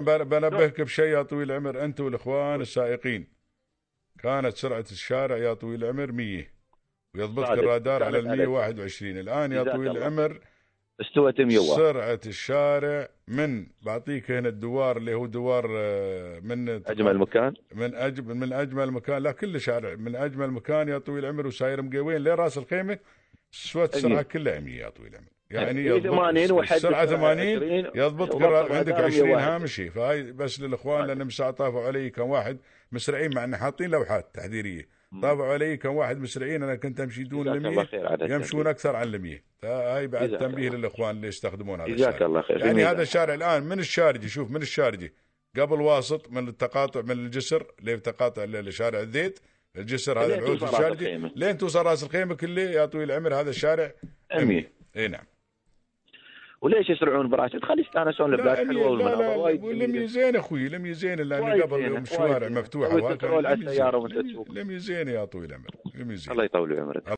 بن- بنبهك بشيء يا طويل العمر أنت والإخوان السائقين. كانت سرعة الشارع يا طويل العمر 100 ويضبطك. الرادار على ال صادق عليك. 121 الآن يا طويل. العمر استوت 101 سرعة الشارع من بعطيك هنا الدوار اللي هو دوار آه، من أجمل مكان من أجمل من أجمل مكان لا كل شارع من أجمل مكان يا طويل العمر. وساير مقوين لراس الخيمة. سوت السرعه. كلها 100 يا طويل العمر. يعني هي 80 وحد السرعه 80 20 يضبط عندك الرادار 20 101. هامشي. فهاي بس للإخوان لأن مساء طافوا علي كان واحد مسرعين مع ان حاطين لوحات تحذيرية. طافوا علي كان واحد مسرعين أنا كنت أمشي دون ال الله 100 خير على التنبيه. يمشون أكثر عن ال 100 هاي بعد تنبيه. للإخوان اللي يستخدمون هذا جزاك الشارع الله خير. يعني. هذا الشارع الآن من الشارجي شوف من الشارجي قبل واسط من التقاطع من الجسر اللي في تقاطع لشارع الزيت. الجسر هذا العود الخيمة. لين توصل راس الخيمة كله يا طويل العمر هذا الشارع 100 اي نعم وليش يسرعون براشد خلي يستانسون البلاد لا حلوة والمناظر وايد لم. يزين أخوي لم يزين لأن قبل الشوارع. مفتوحه بترول على. السيارة وانت تسوق. لم يزين يا طويل العمر لم يزين الله يطول عمرك